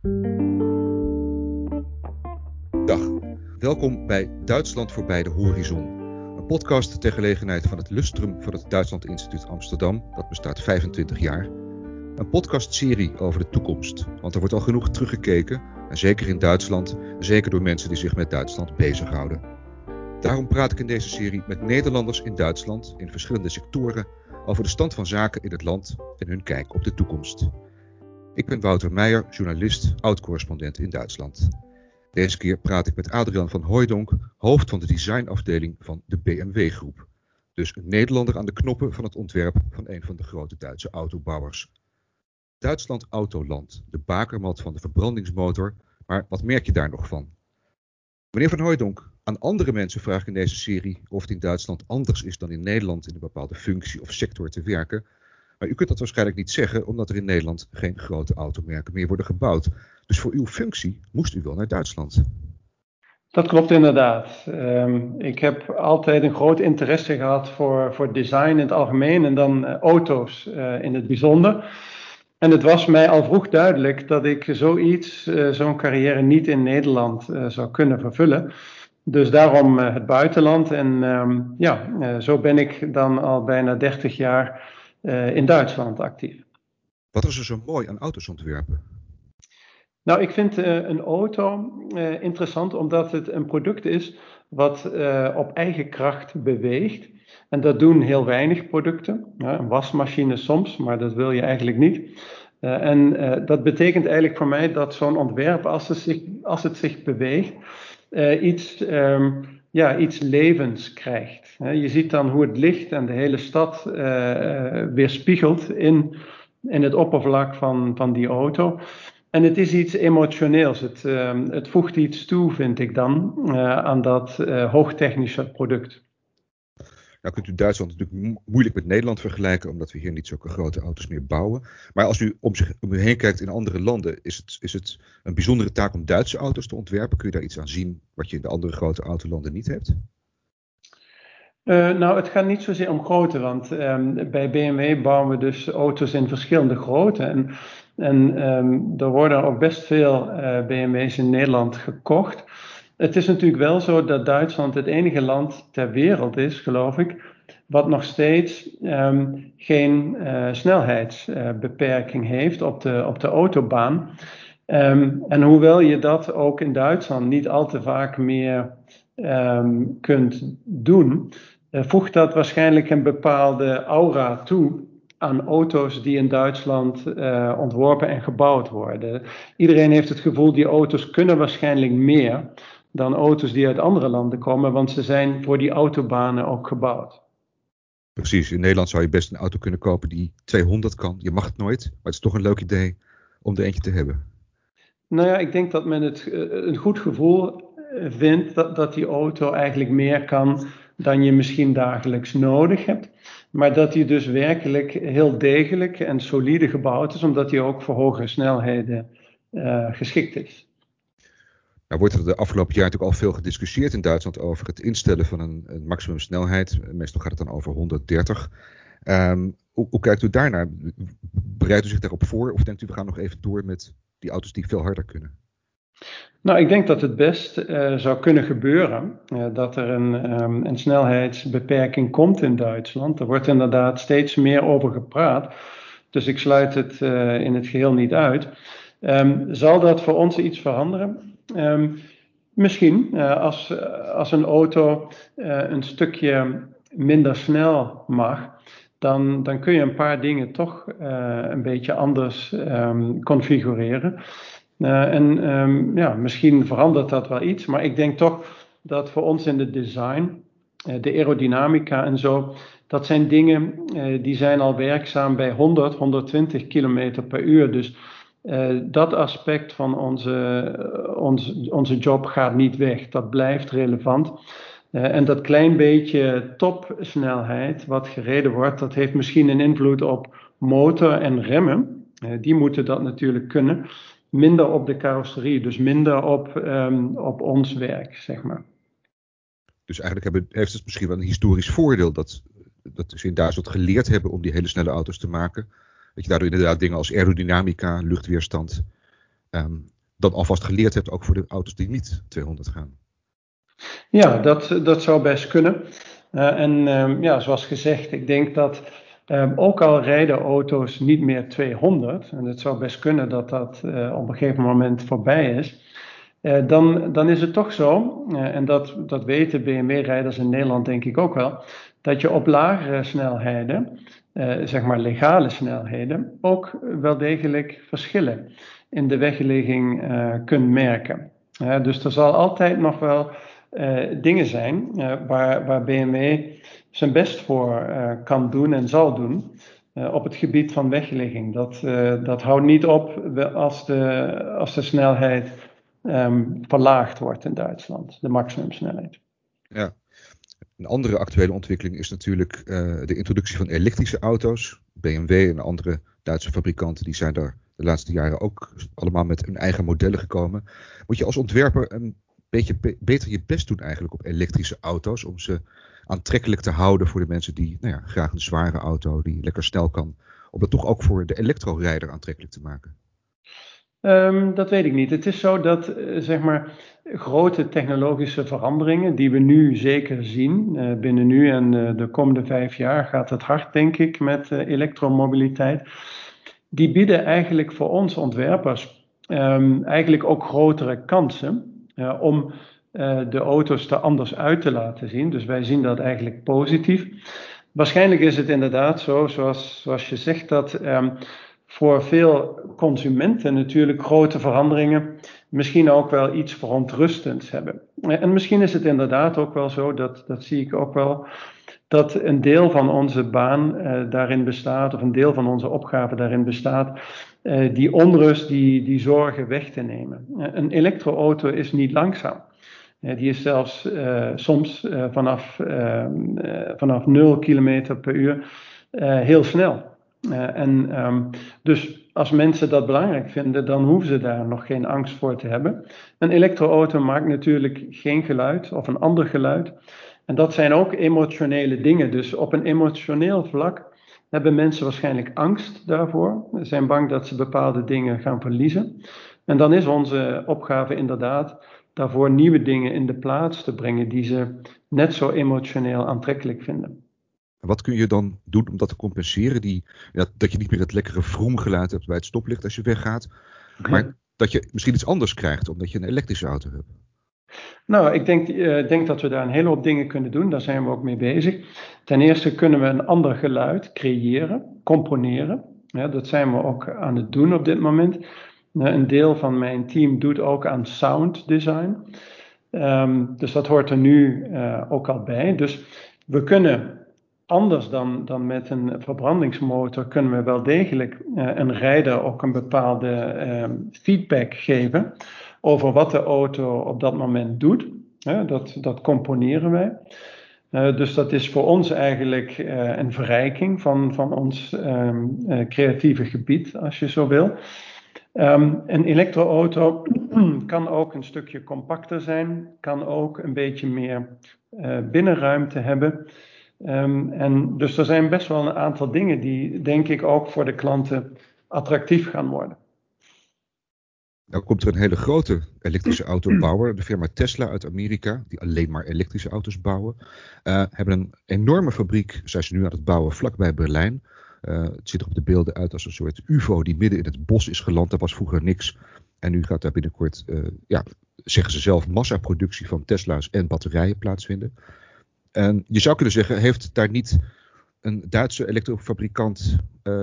Dag, welkom bij Duitsland voorbij de horizon. Een podcast ter gelegenheid van het Lustrum van het Duitsland Instituut Amsterdam. Dat bestaat 25 jaar. Een podcastserie over de toekomst. Want er wordt al genoeg teruggekeken. En zeker in Duitsland. Zeker door mensen die zich met Duitsland bezighouden. Daarom praat ik in deze serie met Nederlanders in Duitsland in verschillende sectoren over de stand van zaken in het land en hun kijk op de toekomst. Ik ben Wouter Meijer, journalist, oud-correspondent in Duitsland. Deze keer praat ik met Adrian van Hooijdonk, hoofd van de designafdeling van de BMW Groep. Dus een Nederlander aan de knoppen van het ontwerp van een van de grote Duitse autobouwers. Duitsland Autoland, de bakermat van de verbrandingsmotor, maar wat merk je daar nog van? Meneer van Hooijdonk, aan andere mensen vraag ik in deze serie of het in Duitsland anders is dan in Nederland in een bepaalde functie of sector te werken. Maar u kunt dat waarschijnlijk niet zeggen, omdat er in Nederland geen grote automerken meer worden gebouwd. Dus voor uw functie moest u wel naar Duitsland. Dat klopt inderdaad. Um, ik heb altijd een groot interesse gehad voor, voor design in het algemeen en dan uh, auto's uh, in het bijzonder. En het was mij al vroeg duidelijk dat ik zoiets, uh, zo'n carrière niet in Nederland zou kunnen vervullen. Dus daarom het buitenland. En um, ja, zo ben ik dan al bijna 30 jaar in Duitsland actief. Wat is er zo mooi aan auto's ontwerpen? Nou, ik vind uh, een auto uh, interessant omdat het een product is wat op eigen kracht beweegt. En dat doen heel weinig producten. Ja, een wasmachine soms, maar dat wil je eigenlijk niet. en dat betekent eigenlijk voor mij dat zo'n ontwerp, als het zich, als het zich beweegt, iets, um, ja, iets levens krijgt. je ziet dan hoe het licht en de hele stad weerspiegelt in, in het oppervlak van, van die auto. En het is iets emotioneels. Het, uh, het voegt iets toe, vind ik dan, uh, aan dat hoogtechnische product. Nou kunt u Duitsland natuurlijk moeilijk met Nederland vergelijken, omdat we hier niet zulke grote auto's meer bouwen. Maar als u om, zich, om u heen kijkt in andere landen, is het, is het een bijzondere taak om Duitse auto's te ontwerpen? Kun je daar iets aan zien wat je in de andere grote autolanden niet hebt? Uh, nou, het gaat niet zozeer om grootte, want um, bij BMW bouwen we dus auto's in verschillende grootte. En, en um, er worden ook best veel uh, BMW's in Nederland gekocht. Het is natuurlijk wel zo dat Duitsland het enige land ter wereld is, geloof ik, wat nog steeds um, geen uh, snelheidsbeperking heeft op de, op de autobaan. en hoewel je dat ook in Duitsland niet al te vaak meer um, kunt doen, uh, voegt dat waarschijnlijk een bepaalde aura toe aan auto's die in Duitsland uh, ontworpen en gebouwd worden. Iedereen heeft het gevoel, die auto's kunnen waarschijnlijk meer dan auto's die uit andere landen komen, want ze zijn voor die autobanen ook gebouwd. Precies, in Nederland zou je best een auto kunnen kopen die 200 kan. Je mag het nooit, maar het is toch een leuk idee om er eentje te hebben. Nou ja, ik denk dat men het een goed gevoel vindt dat, dat die auto eigenlijk meer kan dan je misschien dagelijks nodig hebt. Maar dat die dus werkelijk heel degelijk en solide gebouwd is, omdat die ook voor hogere snelheden uh, geschikt is. Nou wordt er de afgelopen jaar natuurlijk al veel gediscussieerd in Duitsland over het instellen van een, een maximumsnelheid. Meestal gaat het dan over 130. Um, ehm, hoe, hoe, kijkt u daarnaar? Bereidt u zich daarop voor of denkt u we gaan nog even door met die auto's die veel harder kunnen? Nou, ik denk dat het best uh, zou kunnen gebeuren uh, dat er een, um, een, snelheidsbeperking komt in Duitsland. Er wordt inderdaad steeds meer over gepraat, dus ik sluit het uh, in het geheel niet uit. Um, zal dat voor ons iets veranderen? Um, misschien, als, als een auto een stukje minder snel mag, dan, dan kun je een paar dingen toch een beetje anders configureren. Uh, en um, ja, misschien verandert dat wel iets, maar ik denk toch dat voor ons in het design, de aerodynamica en zo, dat zijn dingen die zijn al werkzaam bij 100, 120 kilometer per uur. Dus dat aspect van onze, onze, onze job gaat niet weg. Dat blijft relevant. en dat klein beetje topsnelheid wat gereden wordt, dat heeft misschien een invloed op motor en remmen. die moeten dat natuurlijk kunnen minder op de carrosserie, dus minder op, um, op ons werk, zeg maar. Dus eigenlijk hebben, heeft het misschien wel een historisch voordeel dat, dat ze in Duitsland geleerd hebben om die hele snelle auto's te maken. Dat je daardoor inderdaad dingen als aerodynamica, luchtweerstand ehm, dan alvast geleerd hebt, ook voor de auto's die niet 200 gaan. Ja, dat, dat zou best kunnen. Uh, en um, ja, zoals gezegd, ik denk dat um, ook al rijden auto's niet meer 200, en het zou best kunnen dat dat uh, op een gegeven moment voorbij is, uh, dan, dan is het toch zo, en dat, dat weten BMW-rijders in Nederland denk ik ook wel, dat je op lagere snelheden, zeg maar legale snelheden, ook wel degelijk verschillen in de weggelegging kunt merken. dus er zal altijd nog wel dingen zijn waar, waar BMW zijn best voor kan doen en zal doen op het gebied van weggelegging. Dat, dat houdt niet op als de, als de snelheid um, verlaagd wordt in Duitsland, de maximumsnelheid. Ja. Een andere actuele ontwikkeling is natuurlijk de introductie van elektrische auto's. BMW en andere Duitse fabrikanten die zijn daar de laatste jaren ook allemaal met hun eigen modellen gekomen. Moet je als ontwerper een beetje beter je best doen eigenlijk op elektrische auto's. Om ze aantrekkelijk te houden voor de mensen die nou ja, graag een zware auto die lekker snel kan. Om dat toch ook voor de elektrorijder aantrekkelijk te maken. Um, dat weet ik niet. Het is zo dat uh, zeg maar grote technologische veranderingen die we nu zeker zien, uh, binnen nu en uh, de komende vijf jaar gaat het hard denk ik met elektromobiliteit. Die bieden eigenlijk voor ons ontwerpers um, eigenlijk ook grotere kansen om de auto's er anders uit te laten zien. Dus wij zien dat eigenlijk positief. Waarschijnlijk is het inderdaad zo, zoals, zoals je zegt, dat um, voor veel consumenten natuurlijk grote veranderingen misschien ook wel iets verontrustends hebben. En misschien is het inderdaad ook wel zo, dat, dat zie ik ook wel, dat een deel van onze baan uh, daarin bestaat, of een deel van onze opgave daarin bestaat, uh, die onrust, die, die zorgen weg te nemen. Een elektroauto is niet langzaam. die is zelfs soms vanaf, ehm, vanaf 0 km per uur heel snel. En um, dus als mensen dat belangrijk vinden, dan hoeven ze daar nog geen angst voor te hebben. Een elektroauto maakt natuurlijk geen geluid of een ander geluid. En dat zijn ook emotionele dingen. Dus op een emotioneel vlak hebben mensen waarschijnlijk angst daarvoor. Ze zijn bang dat ze bepaalde dingen gaan verliezen. En dan is onze opgave inderdaad daarvoor nieuwe dingen in de plaats te brengen die ze net zo emotioneel aantrekkelijk vinden. Wat kun je dan doen om dat te compenseren? Die, ja, dat je niet meer het lekkere vroemgeluid hebt bij het stoplicht als je weggaat. Maar dat je misschien iets anders krijgt omdat je een elektrische auto hebt. Nou, ik denk, uh, denk, dat we daar een hele hoop dingen kunnen doen. Daar zijn we ook mee bezig. Ten eerste kunnen we een ander geluid creëren, componeren. Ja, dat zijn we ook aan het doen op dit moment. Uh, een deel van mijn team doet ook aan sound design. Um, dus dat hoort er nu uh, ook al bij. Dus we kunnen anders dan, dan met een verbrandingsmotor, kunnen we wel degelijk een rijder ook een bepaalde ehm, feedback geven over wat de auto op dat moment doet. dat, dat componeren wij. Uh, dus dat is voor ons eigenlijk uh, een verrijking van, van ons uh, creatieve gebied, als je zo wil. Um, een elektroauto kan ook een stukje compacter zijn, kan ook een beetje meer binnenruimte hebben. Um, en dus er zijn best wel een aantal dingen die, denk ik, ook voor de klanten attractief gaan worden. Nou komt er een hele grote elektrische autobouwer, de firma Tesla uit Amerika, die alleen maar elektrische auto's bouwen. Uh, hebben een enorme fabriek, zijn ze nu aan het bouwen, vlakbij Berlijn. Uh, het ziet er op de beelden uit als een soort UFO die midden in het bos is geland. Daar was vroeger niks. En nu gaat daar binnenkort, uh, ja, zeggen ze zelf, massaproductie van Tesla's en batterijen plaatsvinden. En je zou kunnen zeggen, heeft daar niet een Duitse elektrofabrikant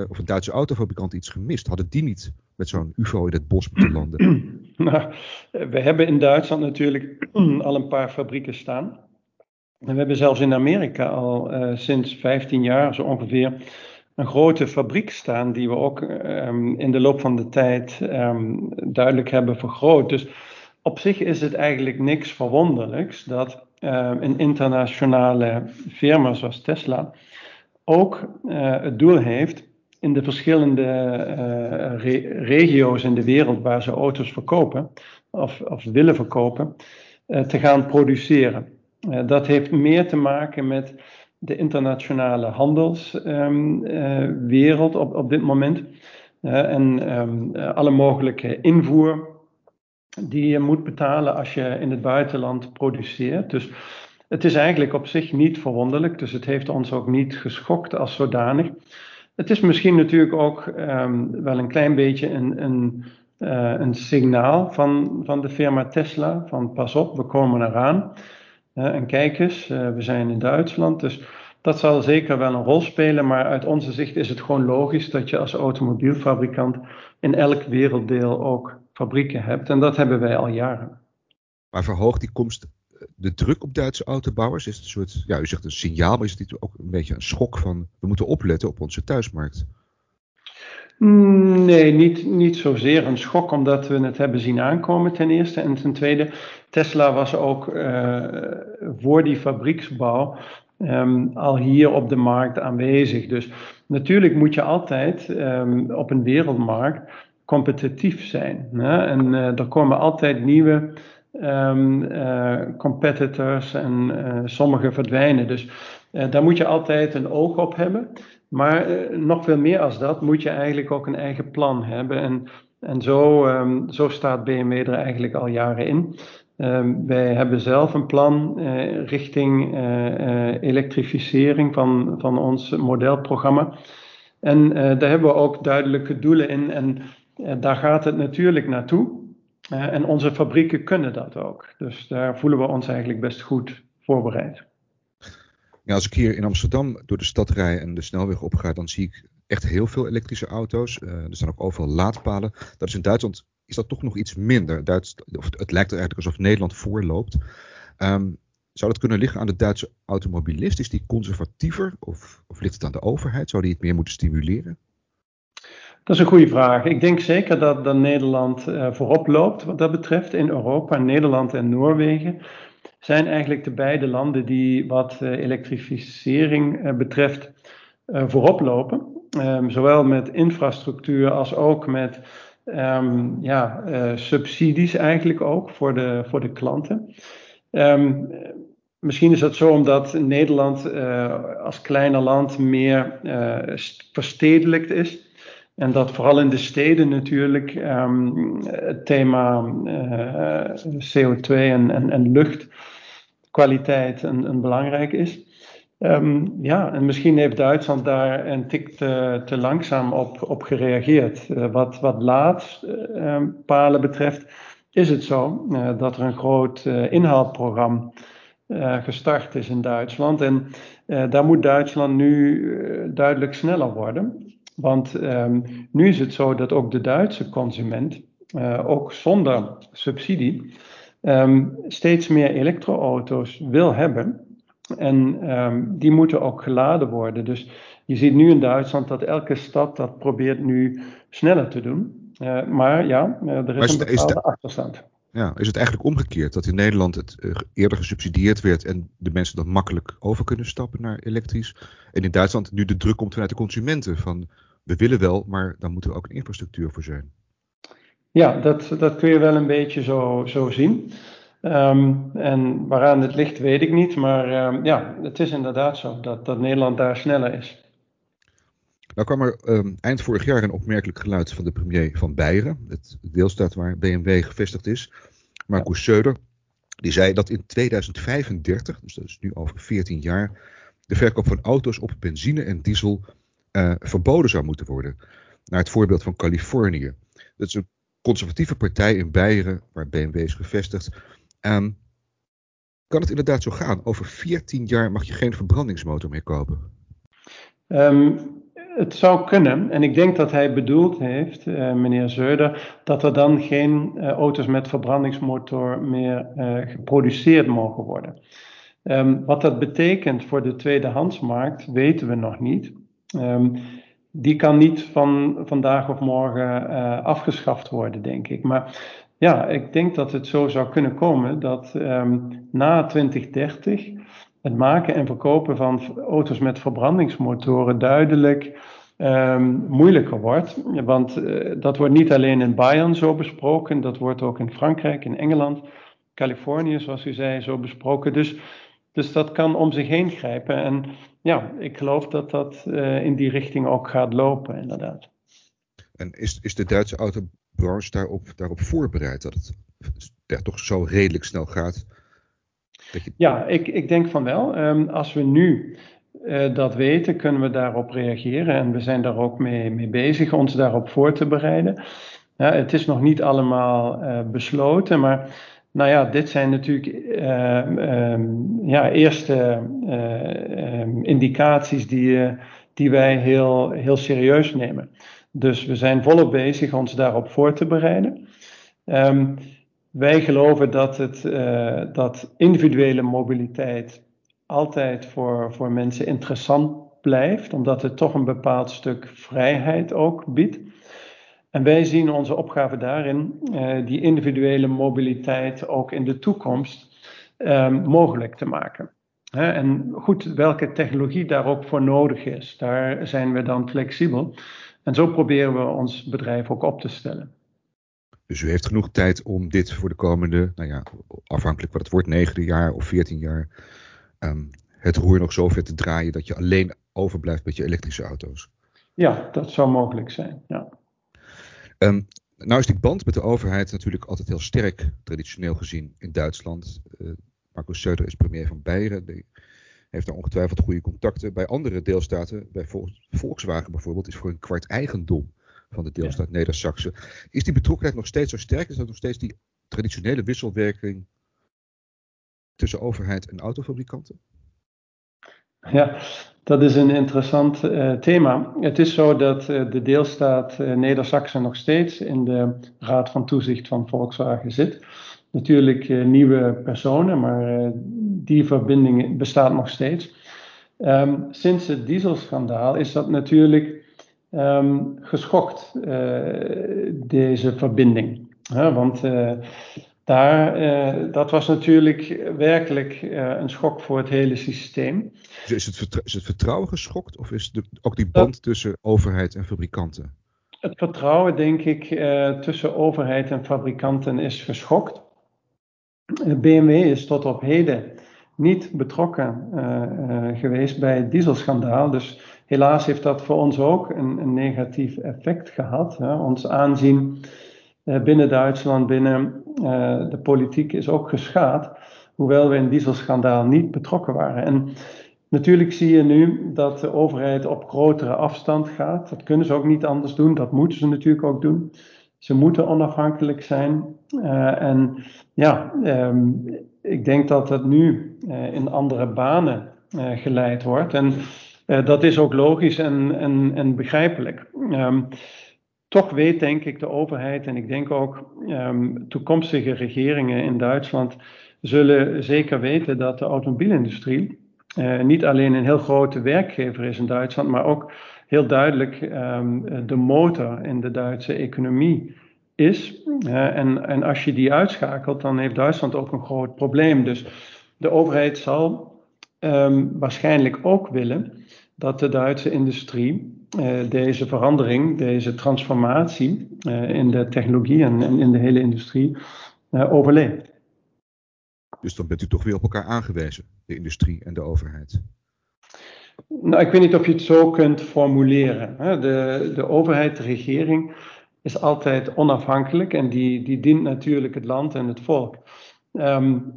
of een Duitse autofabrikant iets gemist? Hadden die niet met zo'n UFO in het bos moeten landen? Nou, we hebben in Duitsland natuurlijk al een paar fabrieken staan. En we hebben zelfs in Amerika al uh, sinds 15 jaar zo ongeveer een grote fabriek staan, die we ook um, in de loop van de tijd um, duidelijk hebben vergroot. Dus op zich is het eigenlijk niks verwonderlijks dat een internationale firma zoals Tesla ook uh, het doel heeft in de verschillende re regio's in de wereld waar ze auto's verkopen of, of willen verkopen, uh, te gaan produceren. Dat heeft meer te maken met de internationale handelswereld ehm, op, op dit moment. en ehm, alle mogelijke invoer die je moet betalen als je in het buitenland produceert. Dus het is eigenlijk op zich niet verwonderlijk, dus het heeft ons ook niet geschokt als zodanig. Het is misschien natuurlijk ook ehm, wel een klein beetje een, een, uh, een signaal van, van de firma Tesla: van pas op, we komen eraan. En kijk eens, uh, we zijn in Duitsland. Dus dat zal zeker wel een rol spelen, maar uit onze zicht is het gewoon logisch dat je als automobielfabrikant in elk werelddeel ook fabrieken hebt. En dat hebben wij al jaren. Maar verhoogt die komst de druk op Duitse autobouwers? Is het een soort, ja, u zegt een signaal, maar is het ook een beetje een schok van we moeten opletten op onze thuismarkt? Mm, nee, niet, niet zozeer een schok, omdat we het hebben zien aankomen ten eerste. En ten tweede, Tesla was ook uh, voor die fabrieksbouw um, al hier op de markt aanwezig. Dus natuurlijk moet je altijd um, op een wereldmarkt competitief zijn. Hè? En uh, er komen altijd nieuwe um, uh, competitors en uh, sommige verdwijnen. Dus daar moet je altijd een oog op hebben. Maar nog veel meer als dat moet je eigenlijk ook een eigen plan hebben. En, en zo, um, zo staat BMW er eigenlijk al jaren in. Um, wij hebben zelf een plan richting elektrificering van, van ons modelprogramma. En daar hebben we ook duidelijke doelen in. En daar gaat het natuurlijk naartoe. Uh, en onze fabrieken kunnen dat ook. Dus daar voelen we ons eigenlijk best goed voorbereid. Ja, als ik hier in Amsterdam door de stad rij en de snelweg opga, dan zie ik echt heel veel elektrische auto's. Uh, er staan ook overal laadpalen. Dat is in Duitsland is dat toch nog iets minder. Duits, of het lijkt er eigenlijk alsof Nederland voorloopt. Um, zou dat kunnen liggen aan de Duitse automobilist? Is die conservatiever of, of ligt het aan de overheid? Zou die het meer moeten stimuleren? Dat is een goede vraag. Ik denk zeker dat, dat Nederland uh, voorop loopt wat dat betreft in Europa. Nederland en Noorwegen zijn eigenlijk de beide landen die wat uh, elektrificering uh, betreft voorop lopen. Um, zowel met infrastructuur als ook met um, ja, subsidies eigenlijk ook voor de, voor de klanten. Um, misschien is dat zo omdat Nederland als kleiner land meer verstedelijkt is. En dat vooral in de steden natuurlijk um, het thema eh, CO2 en, en, luchtkwaliteit een, een belangrijk is. Um, ja, en misschien heeft Duitsland daar een tik te, te langzaam op, op gereageerd. Uh, wat, wat laadpalen uh, betreft is het zo uh, dat er een groot inhaalprogramma gestart is in Duitsland. En daar moet Duitsland nu duidelijk sneller worden. Want um, nu is het zo dat ook de Duitse consument, uh, ook zonder subsidie, um, steeds meer elektroauto's wil hebben. En um, die moeten ook geladen worden. Dus je ziet nu in Duitsland dat elke stad dat probeert nu sneller te doen. Uh, maar ja, uh, er is, is een bepaalde achterstand. Ja, is het eigenlijk omgekeerd dat in Nederland het eerder gesubsidieerd werd en de mensen dan makkelijk over kunnen stappen naar elektrisch? En in Duitsland nu de druk komt vanuit de consumenten van we willen wel, maar dan moeten we ook een infrastructuur voor zijn. Ja, dat, dat kun je wel een beetje zo, zo zien. Um, en waaraan het ligt, weet ik niet. Maar um, ja, het is inderdaad zo dat, dat Nederland daar sneller is. Nou kwam er um, eind vorig jaar een opmerkelijk geluid van de premier van Beieren, het deelstaat waar BMW gevestigd is, Marcus ja. Söder. Die zei dat in 2035, dus dat is nu over 14 jaar, de verkoop van auto's op benzine en diesel uh, verboden zou moeten worden. Naar het voorbeeld van Californië. Dat is een conservatieve partij in Beieren, waar BMW is gevestigd. Um, kan het inderdaad zo gaan? Over 14 jaar mag je geen verbrandingsmotor meer kopen? Um, het zou kunnen. En ik denk dat hij bedoeld heeft, uh, meneer Zeuder, dat er dan geen uh, auto's met verbrandingsmotor meer geproduceerd mogen worden. Um, wat dat betekent voor de tweedehandsmarkt weten we nog niet. Um, die kan niet van vandaag of morgen uh, afgeschaft worden, denk ik. Maar ja, ik denk dat het zo zou kunnen komen dat um, na 2030 het maken en verkopen van auto's met verbrandingsmotoren duidelijk um, moeilijker wordt. Want uh, dat wordt niet alleen in Bayern zo besproken, dat wordt ook in Frankrijk, in Engeland, Californië, zoals u zei, zo besproken. Dus, dus dat kan om zich heen grijpen. En ja, ik geloof dat dat uh, in die richting ook gaat lopen, inderdaad. En is, is de Duitse autobranche daarop, daarop voorbereid dat het ja, toch zo redelijk snel gaat? Dat je... Ja, ik, ik denk van wel. Um, als we nu uh, dat weten, kunnen we daarop reageren. En we zijn daar ook mee, mee bezig, ons daarop voor te bereiden. Ja, het is nog niet allemaal uh, besloten, maar nou ja, dit zijn natuurlijk uh, ja, eerste um, indicaties die, die wij heel, heel serieus nemen. Dus we zijn volop bezig ons daarop voor te bereiden. Wij geloven dat, het, uh, dat individuele mobiliteit altijd voor, voor mensen interessant blijft, omdat het toch een bepaald stuk vrijheid ook biedt. En wij zien onze opgave daarin uh, die individuele mobiliteit ook in de toekomst uh, mogelijk te maken. Hè? En goed, welke technologie daar ook voor nodig is, daar zijn we dan flexibel. En zo proberen we ons bedrijf ook op te stellen. Dus u heeft genoeg tijd om dit voor de komende, nou ja, afhankelijk wat het wordt, negende jaar of veertien jaar, um, het roer nog zover te draaien dat je alleen overblijft met je elektrische auto's. Ja, dat zou mogelijk zijn. Ja. Um, nou is die band met de overheid natuurlijk altijd heel sterk, traditioneel gezien, in Duitsland. Uh, Marco Söder is premier van Beieren. Die heeft daar ongetwijfeld goede contacten. Bij andere deelstaten, bij Volkswagen bijvoorbeeld, is voor een kwart eigendom van de deelstaat ja. neder Is die betrokkenheid nog steeds zo sterk? Is dat nog steeds die traditionele wisselwerking tussen overheid en autofabrikanten? Ja, dat is een interessant uh, thema. Het is zo dat uh, de deelstaat uh, neder nog steeds in de Raad van Toezicht van Volkswagen zit. Natuurlijk nieuwe personen, maar die verbinding bestaat nog steeds. Um, sinds het dieselschandaal is dat natuurlijk um, geschokt, deze verbinding. Want daar, uh, dat was natuurlijk werkelijk een schok voor het hele systeem. Dus is het, is het vertrouwen geschokt of is de, ook die band dat, tussen overheid en fabrikanten? Het vertrouwen, denk ik, tussen overheid en fabrikanten is geschokt. BMW is tot op heden niet betrokken geweest bij het dieselschandaal. Dus helaas heeft dat voor ons ook een, een negatief effect gehad. Hè. Ons aanzien binnen Duitsland, binnen uh, de politiek is ook geschaad, hoewel we in het dieselschandaal niet betrokken waren. En natuurlijk zie je nu dat de overheid op grotere afstand gaat. Dat kunnen ze ook niet anders doen, dat moeten ze natuurlijk ook doen. Ze moeten onafhankelijk zijn. Uh, en ja, um, ik denk dat het nu in andere banen geleid wordt. En dat is ook logisch en, en, en begrijpelijk. Toch weet, denk ik, de overheid en ik denk ook um, toekomstige regeringen in Duitsland zullen zeker weten dat de automobielindustrie uh, niet alleen een heel grote werkgever is in Duitsland, maar ook heel duidelijk um, de motor in de Duitse economie is. Uh, en, en als je die uitschakelt, dan heeft Duitsland ook een groot probleem. Dus de overheid zal um, waarschijnlijk ook willen dat de Duitse industrie deze verandering, deze transformatie uh, in de technologie en, en, in de hele industrie uh, overleeft. Dus dan bent u toch weer op elkaar aangewezen, de industrie en de overheid? Nou, ik weet niet of je het zo kunt formuleren. Hè. De, de overheid, de regering, is altijd onafhankelijk en die, die dient natuurlijk het land en het volk. Um,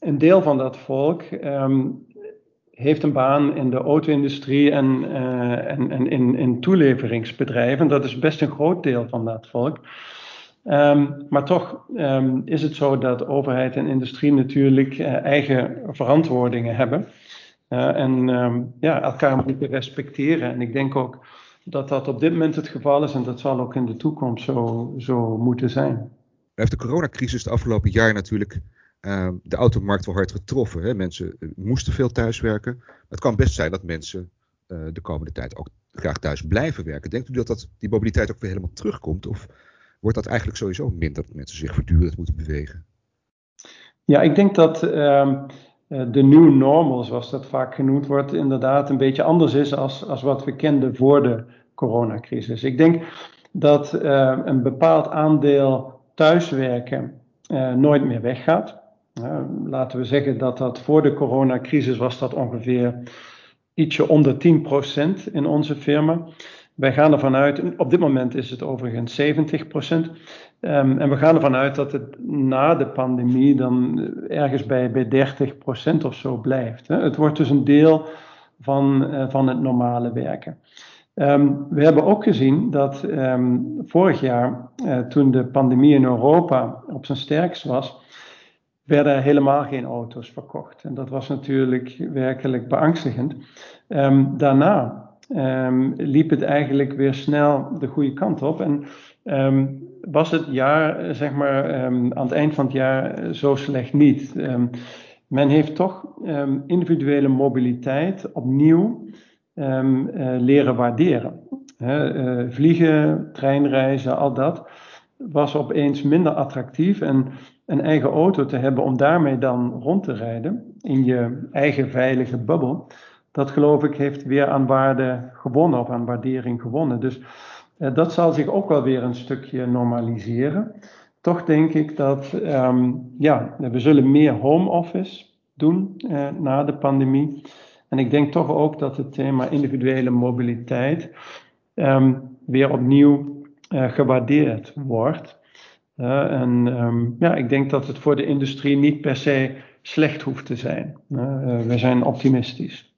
een deel van dat volk um, heeft een baan in de auto-industrie en, uh, en, en in, in toeleveringsbedrijven. Dat is best een groot deel van dat volk. Um, maar toch um, is het zo dat overheid en industrie natuurlijk uh, eigen verantwoordingen hebben. Uh, en um, ja, elkaar moeten respecteren. En ik denk ook dat dat op dit moment het geval is en dat zal ook in de toekomst zo, zo moeten zijn. Heeft de coronacrisis de afgelopen jaar natuurlijk uh, de automarkt wel hard getroffen. Hè? Mensen eh, moesten veel thuiswerken. Het kan best zijn dat mensen uh, de komende tijd ook graag thuis blijven werken. Denkt u dat, dat die mobiliteit ook weer helemaal terugkomt? Of wordt dat eigenlijk sowieso minder dat mensen zich voortdurend moeten bewegen? Ja, ik denk dat uh, de new normal, zoals dat vaak genoemd wordt, inderdaad een beetje anders is als, als wat we kenden voor de coronacrisis. Ik denk dat een bepaald aandeel thuiswerken nooit meer weggaat. Laten we zeggen dat dat voor de coronacrisis was dat ongeveer ietsje onder 10% in onze firma. Wij gaan ervan uit, op dit moment is het overigens 70 procent. Um, en we gaan ervan uit dat het na de pandemie dan ergens bij, bij 30 procent of zo blijft. Hè. Het wordt dus een deel van, uh, van het normale werken. Um, we hebben ook gezien dat um, vorig jaar, uh, toen de pandemie in Europa op zijn sterkst was, werden helemaal geen auto's verkocht. En dat was natuurlijk werkelijk beangstigend. Um, daarna liep het eigenlijk weer snel de goede kant op. En was het jaar, zeg maar, aan het eind van het jaar zo slecht niet. men heeft toch individuele mobiliteit opnieuw uh, leren waarderen. uh, vliegen, treinreizen, al dat was opeens minder attractief. En een eigen auto te hebben om daarmee dan rond te rijden in je eigen veilige bubbel, dat geloof ik heeft weer aan waarde gewonnen of aan waardering gewonnen. Dus uh, dat zal zich ook wel weer een stukje normaliseren. Toch denk ik dat um, ja, we zullen meer home office doen uh, na de pandemie. En ik denk toch ook dat het thema individuele mobiliteit um, weer opnieuw uh, gewaardeerd wordt. En um, ja, ik denk dat het voor de industrie niet per se slecht hoeft te zijn. Uh, we zijn optimistisch.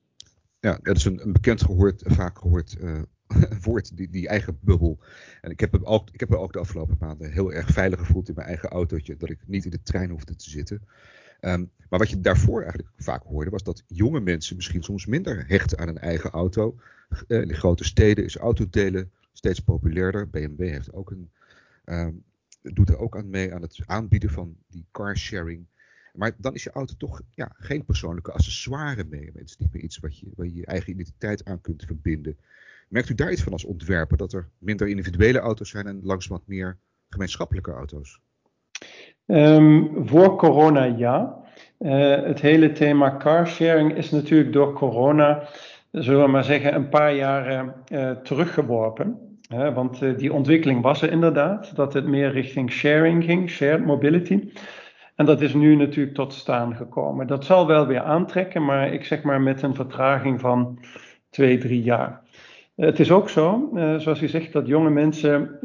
Ja, dat is een, bekend gehoord, vaak gehoord woord, die, die eigen bubbel. En ik heb, ook, ik heb me ook de afgelopen maanden heel erg veilig gevoeld in mijn eigen autootje. Dat ik niet in de trein hoefde te zitten. Um, maar wat je daarvoor eigenlijk vaak hoorde, was dat jonge mensen misschien soms minder hechten aan een eigen auto. Uh, in de grote steden is autodelen steeds populairder. BMW heeft ook een, um, doet er ook aan mee aan het aanbieden van die carsharing. Maar dan is je auto toch ja, geen persoonlijke accessoire mee. Het is niet meer iets wat je, waar je je eigen identiteit aan kunt verbinden. Merkt u daar iets van als ontwerper, dat er minder individuele auto's zijn en langzamerhand meer gemeenschappelijke auto's? Um, voor corona ja. Uh, het hele thema carsharing is natuurlijk door corona, zullen we maar zeggen, een paar jaren uh, teruggeworpen. Want die ontwikkeling was er inderdaad, dat het meer richting sharing ging, shared mobility. En dat is nu natuurlijk tot staan gekomen. Dat zal wel weer aantrekken, maar ik zeg maar met een vertraging van twee, drie jaar. Het is ook zo, zoals u zegt, dat jonge mensen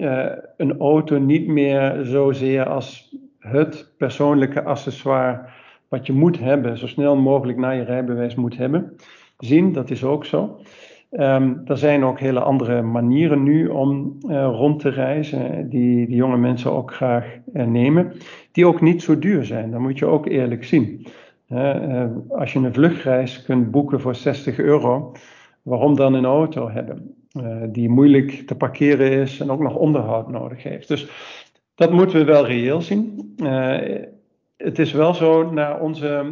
een auto niet meer zozeer als het persoonlijke accessoire wat je moet hebben, zo snel mogelijk na je rijbewijs moet hebben, zien. Dat is ook zo. Um, er zijn ook hele andere manieren nu om uh, rond te reizen, die, die jonge mensen ook graag uh, nemen, die ook niet zo duur zijn. Dat moet je ook eerlijk zien. Als je een vluchtreis kunt boeken voor 60 euro, waarom dan een auto hebben? die moeilijk te parkeren is en ook nog onderhoud nodig heeft. Dus dat moeten we wel reëel zien. Het is wel zo naar onze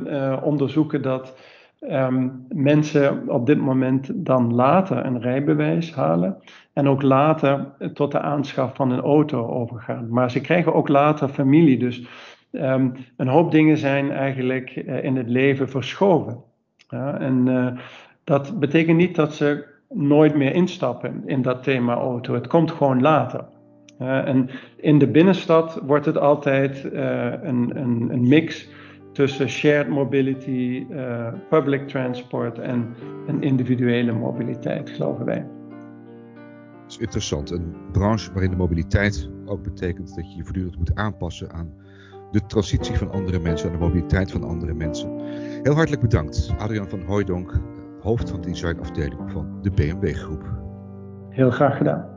onderzoeken dat um, mensen op dit moment dan later een rijbewijs halen en ook later tot de aanschaf van een auto overgaan. Maar ze krijgen ook later familie, dus um, een hoop dingen zijn eigenlijk uh, in het leven verschoven. Ja, en uh, dat betekent niet dat ze nooit meer instappen in dat thema auto. Het komt gewoon later. En in de binnenstad wordt het altijd uh, een, een, een, mix tussen shared mobility, uh, public transport en, en individuele mobiliteit, geloven wij. Dat is interessant. Een branche waarin de mobiliteit ook betekent dat je je voortdurend moet aanpassen aan de transitie van andere mensen, aan de mobiliteit van andere mensen. Heel hartelijk bedankt, Adriaan van Hooijdonk, hoofd van de designafdeling van de BMW Groep. Heel graag gedaan.